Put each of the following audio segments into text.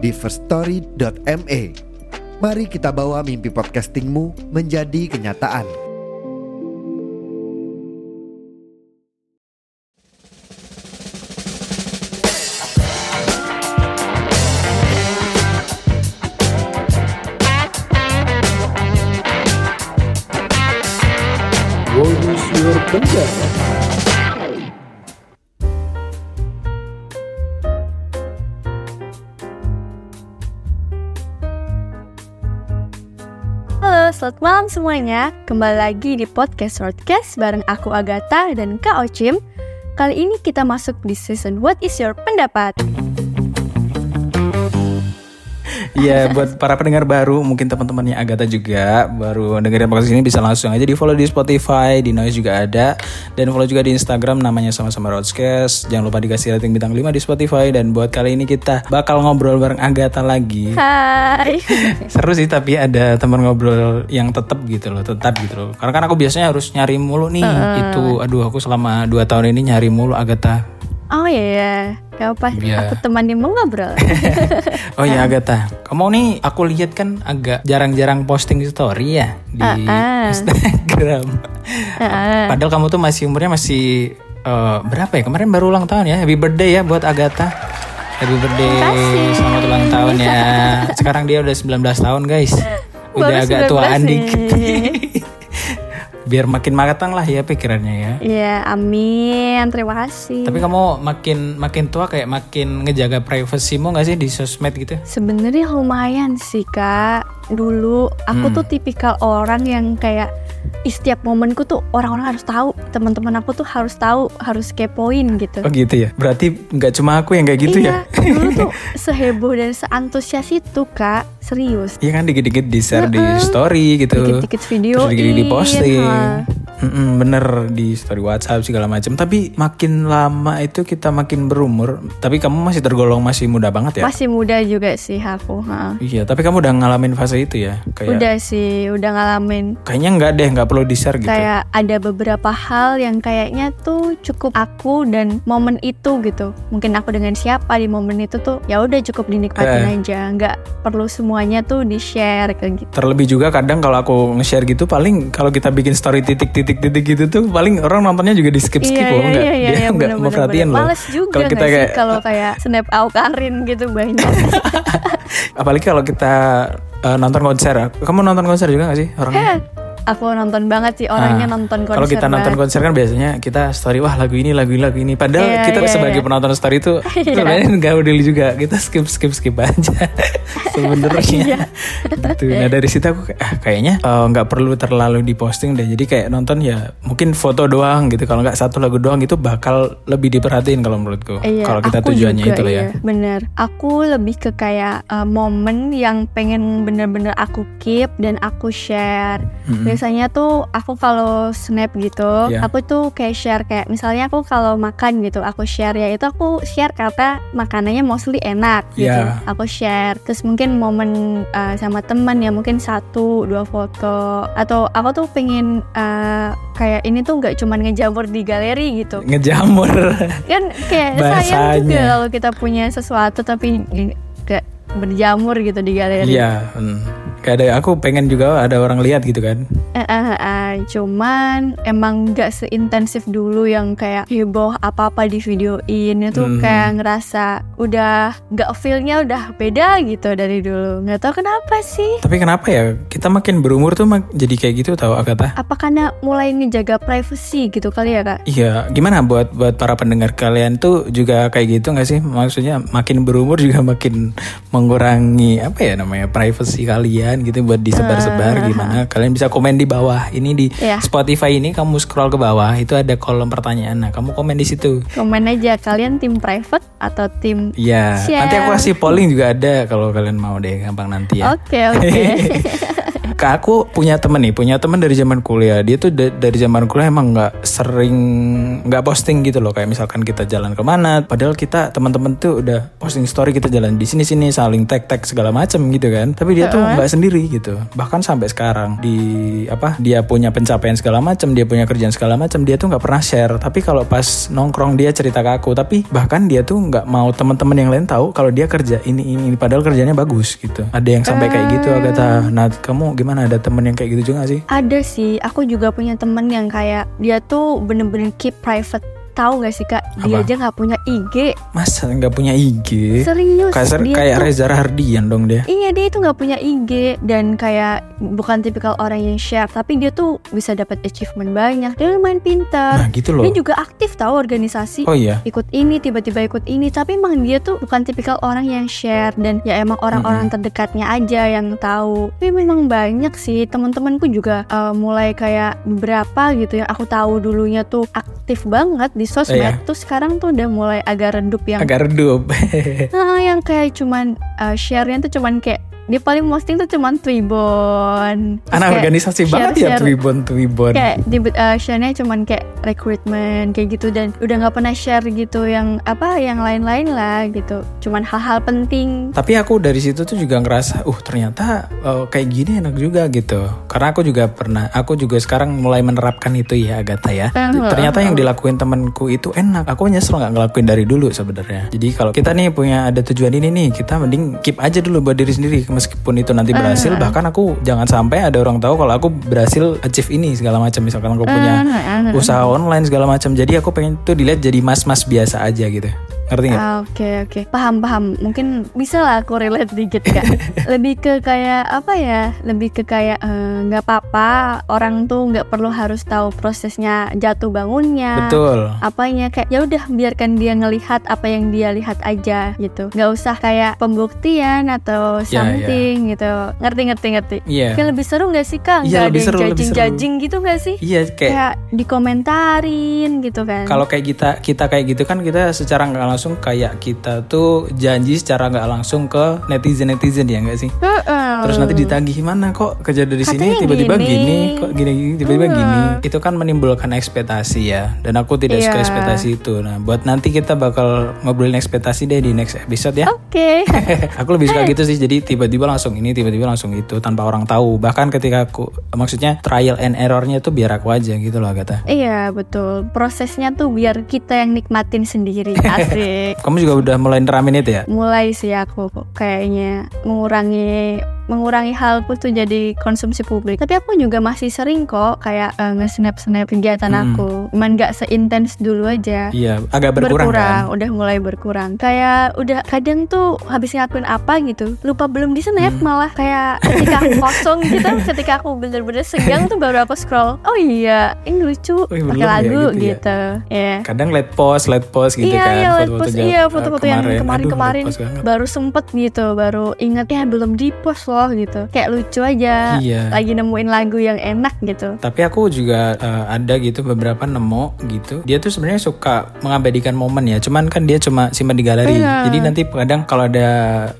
di firststory.me. Mari kita bawa mimpi podcastingmu menjadi kenyataan. Bonus Your Penjara. Selamat malam semuanya. Kembali lagi di podcast Shortcast bareng aku Agatha dan Kak Ochim. Kali ini kita masuk di season What is your pendapat? Iya, buat para pendengar baru, mungkin teman-temannya Agatha juga baru dengerin podcast ini bisa langsung aja di follow di Spotify, di Noise juga ada, dan follow juga di Instagram namanya sama-sama Roadcast. Jangan lupa dikasih rating bintang 5 di Spotify dan buat kali ini kita bakal ngobrol bareng Agatha lagi. Hai. Seru sih tapi ada teman ngobrol yang tetap gitu loh, tetap gitu loh. Karena kan aku biasanya harus nyari mulu nih. Itu aduh aku selama 2 tahun ini nyari mulu Agatha. Oh iya, gak apa Iya. Aku temani mau ngobrol. Oh iya Agatha, kamu nih aku lihat kan agak jarang-jarang posting story ya di Ah, ah. Instagram. Padahal kamu tuh masih umurnya masih eh, berapa ya? Kemarin baru ulang tahun ya. Happy birthday ya buat Agatha. Happy birthday, selamat ulang tahun ya. Sekarang dia udah 19 tahun guys. Udah Baru agak 19 tuaan dikit. Biar makin matang lah ya pikirannya ya. Iya, amin. Terima kasih. Tapi kamu makin makin tua kayak makin ngejaga privasimu gak sih di sosmed gitu? Sebenarnya lumayan sih kak. Dulu aku Hmm. tuh tipikal orang yang kayak "Ih, setiap momenku tuh orang-orang harus tahu, teman-teman aku tuh harus tahu, harus kepoin gitu. Oh gitu ya. Berarti nggak cuma aku yang kayak gitu ya. iya, dulu tuh seheboh dan seantusias itu kak, serius. Iya kan dikit-dikit di share di story gitu. Dikit-dikit video, dikit-dikit di posting. ha. Mm-mm, bener di story WhatsApp segala macam. Tapi makin lama itu kita makin berumur. Tapi kamu masih tergolong masih muda banget ya? Masih muda juga sih aku. ha. Iya. Tapi kamu udah ngalamin fase itu ya? Kayak Udah sih, udah ngalamin. kayaknya nggak deh, nggak perlu di share gitu. Kayak ada beberapa hal yang kayaknya tuh cukup aku dan momen itu gitu. Mungkin aku dengan siapa di momen itu tuh ya udah cukup dinikmatin Eh. aja, nggak perlu semuanya tuh di share kayak gitu. Terlebih juga kadang kalau aku nge-share gitu paling kalau kita bikin story titik-titik-titik gitu tuh paling orang nontonnya juga di skip-skip iya, loh iya, nggak iya, iya, dia iya, nggak mau perhatian loh. Males juga Kalau kita kayak kalau kayak snap Aukarin gitu banyak. apalagi kalau kita eh, nonton konser. Kamu nonton konser juga gak sih orangnya? Aku nonton banget sih orangnya Ah, nonton konser. Kalau kita nonton banget. konser kan biasanya kita story wah lagu ini lagu ini lagu ini. Padahal Iya, kita iya, sebagai iya. penonton story itu sebenarnya nggak udil juga. Kita skip skip skip aja sebenarnya. Iya. gitu. Nah dari situ aku ah, kayaknya eh, nggak perlu terlalu diposting deh. Jadi kayak nonton ya mungkin foto doang gitu. Kalau nggak satu lagu doang itu bakal lebih diperhatiin kalau menurutku. Iya, kalau kita tujuannya juga, itu loh ya. iya, Bener. Aku lebih ke kayak uh, momen yang pengen bener-bener aku keep dan aku share. Mm-mm. Biasanya tuh aku kalau snap gitu, Iya. aku tuh kayak share kayak misalnya aku kalau makan gitu, aku share ya itu aku share karena makanannya mostly enak gitu. Iya. Aku share. Terus mungkin momen uh, sama teman ya mungkin satu dua foto atau aku tuh pengen uh, kayak ini tuh nggak cuman ngejamur di galeri gitu Ngejamur. kan kayak sayang Bahasanya. juga kalau kita punya sesuatu tapi gak berjamur gitu di galeri. Iya. hmm. Kayak ada aku pengen juga ada orang lihat gitu kan. Eh, eh, eh, eh, cuman emang gak seintensif dulu yang kayak heboh apa-apa di videoin itu Hmm. kayak ngerasa udah gak feelnya udah beda gitu dari dulu. Nggak tahu kenapa sih. Tapi kenapa ya kita makin berumur tuh mak- jadi kayak gitu tahu Agatha? Apa karena mulai ngejaga privacy gitu kali ya kak? Iya, gimana buat buat para pendengar kalian tuh juga kayak gitu nggak sih? Maksudnya makin berumur juga makin mengurangi apa ya namanya privacy kalian gitu buat disebar-sebar gimana kalian bisa komen di bawah ini di Iya. Spotify ini kamu scroll ke bawah itu ada kolom pertanyaan nah kamu komen di situ Komen aja kalian tim private atau tim Iya, Share. nanti aku kasih polling juga ada kalau kalian mau deh, gampang nanti ya. Oke oke. Kak aku punya temen nih, punya temen dari zaman kuliah. Dia tuh da- dari zaman kuliah emang nggak sering nggak posting gitu loh. Kayak misalkan kita jalan ke mana, padahal kita teman-teman tuh udah posting story kita jalan di sini-sini, saling tag-tag segala macem gitu kan. Tapi dia tuh nggak sendiri gitu. Bahkan sampai sekarang di apa dia punya pencapaian segala macam, dia punya kerjaan segala macam, dia tuh nggak pernah share. Tapi kalau pas nongkrong dia cerita ke aku, tapi bahkan dia tuh nggak mau teman-teman yang lain tahu kalau dia kerja ini ini, ini. padahal kerjanya bagus gitu. Ada yang sampai kayak gitu Agatha. Nah, kamu gimana ada temen yang kayak gitu juga sih? Ada sih, aku juga punya temen yang kayak dia tuh bener-bener keep private. Tahu gak sih kak, Apa? dia aja nggak punya IG. Masa nggak punya IG? Serius, Kayak dia kayak tuh- Reza Rahardian dong dia. Iya dia itu nggak punya IG dan kayak bukan tipikal orang yang share, tapi dia tuh bisa dapat achievement banyak. Dia lumayan pintar. Nah, gitu loh. Dia juga aktif tahu organisasi. Oh iya. ikut ini tiba-tiba ikut ini tapi emang dia tuh bukan tipikal orang yang share dan ya emang orang-orang terdekatnya aja yang tahu tapi memang banyak sih teman-temanku juga eh, mulai kayak beberapa gitu yang aku tahu dulunya tuh aktif banget di sosmed Iya. tuh sekarang tuh udah mulai agak redup yang Agak redup. Nah, yang kayak cuman uh, share-nya tuh cuman kayak dia paling posting tuh cuman. Terus Anak kayak organisasi banget ya share-share- Twibon Twibon. Kayak di uh, share-nya cuman kayak recruitment kayak gitu dan udah nggak pernah share gitu yang apa yang lain-lain lah gitu. Cuman hal-hal penting. Tapi aku dari situ tuh juga ngerasa, uh ternyata eh, kayak gini enak juga gitu. Karena aku juga pernah, aku juga sekarang mulai menerapkan itu ya Agatha ya. Eh, ternyata yang dilakuin temanku itu enak. Aku nyesel nggak ngelakuin dari dulu sebenarnya. Jadi kalau kita nih punya ada tujuan ini nih, kita mending keep aja dulu buat diri sendiri. Meskipun itu nanti berhasil, bahkan aku jangan sampai ada orang tahu kalau aku berhasil achieve ini segala macam. Misalkan aku punya Eh, usaha online segala macam. Jadi aku pengen tuh dilihat jadi mas-mas biasa aja gitu. Ngerti nggak? Ah, Oke oke. Paham paham. Mungkin bisa lah aku relate dikit kak. Lebih ke kayak apa ya lebih ke kayak eh, nggak apa-apa. Orang tuh nggak perlu harus tahu prosesnya jatuh bangunnya Betul. apanya. Kayak ya udah biarkan dia ngelihat apa yang dia lihat aja gitu. Nggak usah kayak pembuktian atau Ya, ya. something gitu. Ngerti ngerti ngerti. Iya. Kayak lebih seru nggak sih kak? Iya, nggak lebih ada yang judging judging gitu nggak sih? Iya kayak kayak dikomentarin gitu kan. Kalau kayak kita kita kayak gitu kan kita secara nggak langsung kayak kita tuh janji secara nggak langsung ke netizen netizen ya nggak sih Heeh. terus nanti ditagih mana kok kerja dari sini tiba-tiba gini. gini. kok gini gini tiba-tiba Hmm. gini itu kan menimbulkan ekspektasi ya dan aku tidak suka Iya. ekspektasi itu nah buat nanti kita bakal ngobrolin ekspektasi deh di next episode ya Oke. aku lebih suka gitu sih jadi tiba-tiba langsung ini tiba-tiba langsung itu tanpa orang tahu bahkan ketika aku maksudnya trial and errornya tuh biar aku aja gitu loh kata Iya betul. Prosesnya tuh biar kita yang nikmatin sendiri. Asik. Kamu juga udah mulai neramin itu ya? Mulai sih aku kayaknya mengurangi mengurangi halku tuh jadi konsumsi publik. Tapi aku juga masih sering kok kayak eh, nge-snap-snap kegiatan Hmm. aku. Cuman gak seintens dulu aja. iya agak berkurang, kan udah mulai berkurang. Kayak udah kadang tuh habis ngelakuin apa gitu, lupa belum di snap Hmm. malah kayak ketika aku kosong gitu, ketika aku bener-bener senggang tuh baru aku scroll. Oh iya, ini lucu, Oh, iya, pakai ya lagu gitu ya. gitu. Ya. kadang let post let post gitu iya kan iya foto-foto post iya eh, foto-foto yang kemarin-kemarin baru sempet gitu baru inget ya belum di post loh gitu. Kayak lucu aja. Iya. lagi nemuin lagu yang enak gitu. Tapi aku juga eh, ada gitu beberapa nemu gitu. Dia tuh sebenarnya suka mengabadikan momen ya. Cuman kan dia cuma simpan di galeri. Iya. jadi nanti kadang kalau ada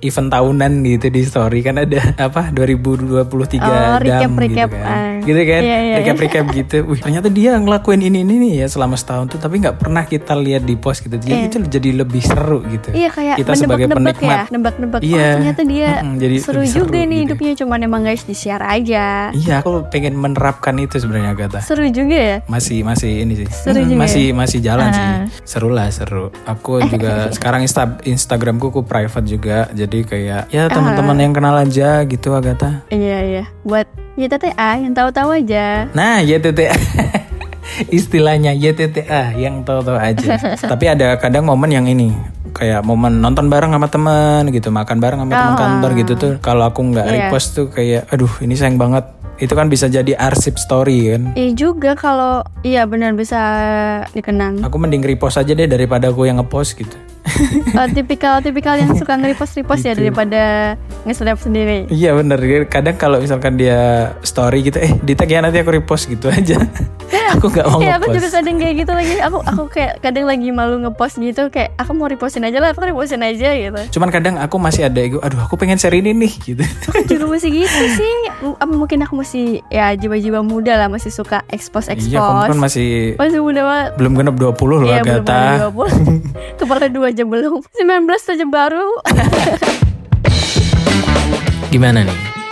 event tahunan gitu di story kan ada apa 2023 Oh, dam gitu ah. kan. gitu kan? Iya, iya, recap recap gitu. Wih ternyata dia ngelakuin ini ini nih ya selama setahun tuh tapi nggak pernah kita lihat di post gitu. Jadi Iya. itu jadi lebih seru gitu. Iya kayak kita sebagai menebak-nebak penikmat. ya, nebak-nebak. Iya. Oh ternyata dia Mm-mm, jadi seru juga nih gitu. hidupnya, cuman emang guys di share aja. Iya, aku pengen menerapkan itu sebenarnya Agatha. Seru juga ya. Masih masih ini sih. Seru juga masih masih jalan sih. Ah. Seru lah, seru. Aku juga sekarang Insta Instagramku ku private juga. Jadi kayak ya teman-teman Ah. yang kenal aja gitu Agatha. Iya iya. Buat YTTA yang tahu-tahu aja. Nah, YTTA. Istilahnya YTTA yang tahu-tahu aja. Tapi ada kadang momen yang ini kayak momen nonton bareng sama teman gitu, makan bareng sama teman Oh. kantor gitu tuh. Kalau aku nggak Iya. repost tuh kayak aduh, ini sayang banget. Itu kan bisa jadi arsip story kan. Iya juga kalau iya benar bisa dikenang. Aku mending repost aja deh daripada aku yang ngepost gitu. Eh, tipikal tipikal yang suka nge-repost repost ya Gitu. daripada nge-snap sendiri. Iya bener, kadang kalau misalkan dia story gitu, eh di tag ya nanti aku repost gitu aja. aku nggak mau Iya, aku juga kadang kayak gitu lagi. Aku aku kayak kadang lagi malu ngepost gitu kayak aku mau repostin aja lah, aku repostin aja gitu. Cuman kadang aku masih ada ego, aduh aku pengen share ini nih gitu. Aku juga masih gitu sih. M- apa mungkin aku masih ya jiwa-jiwa muda lah masih suka expose expose. Iya, kamu kan masih masih muda banget. belum genap 20 loh Iya belum Agatha. ada 20 Kepala dua aja belum 19 aja baru Gimana nih?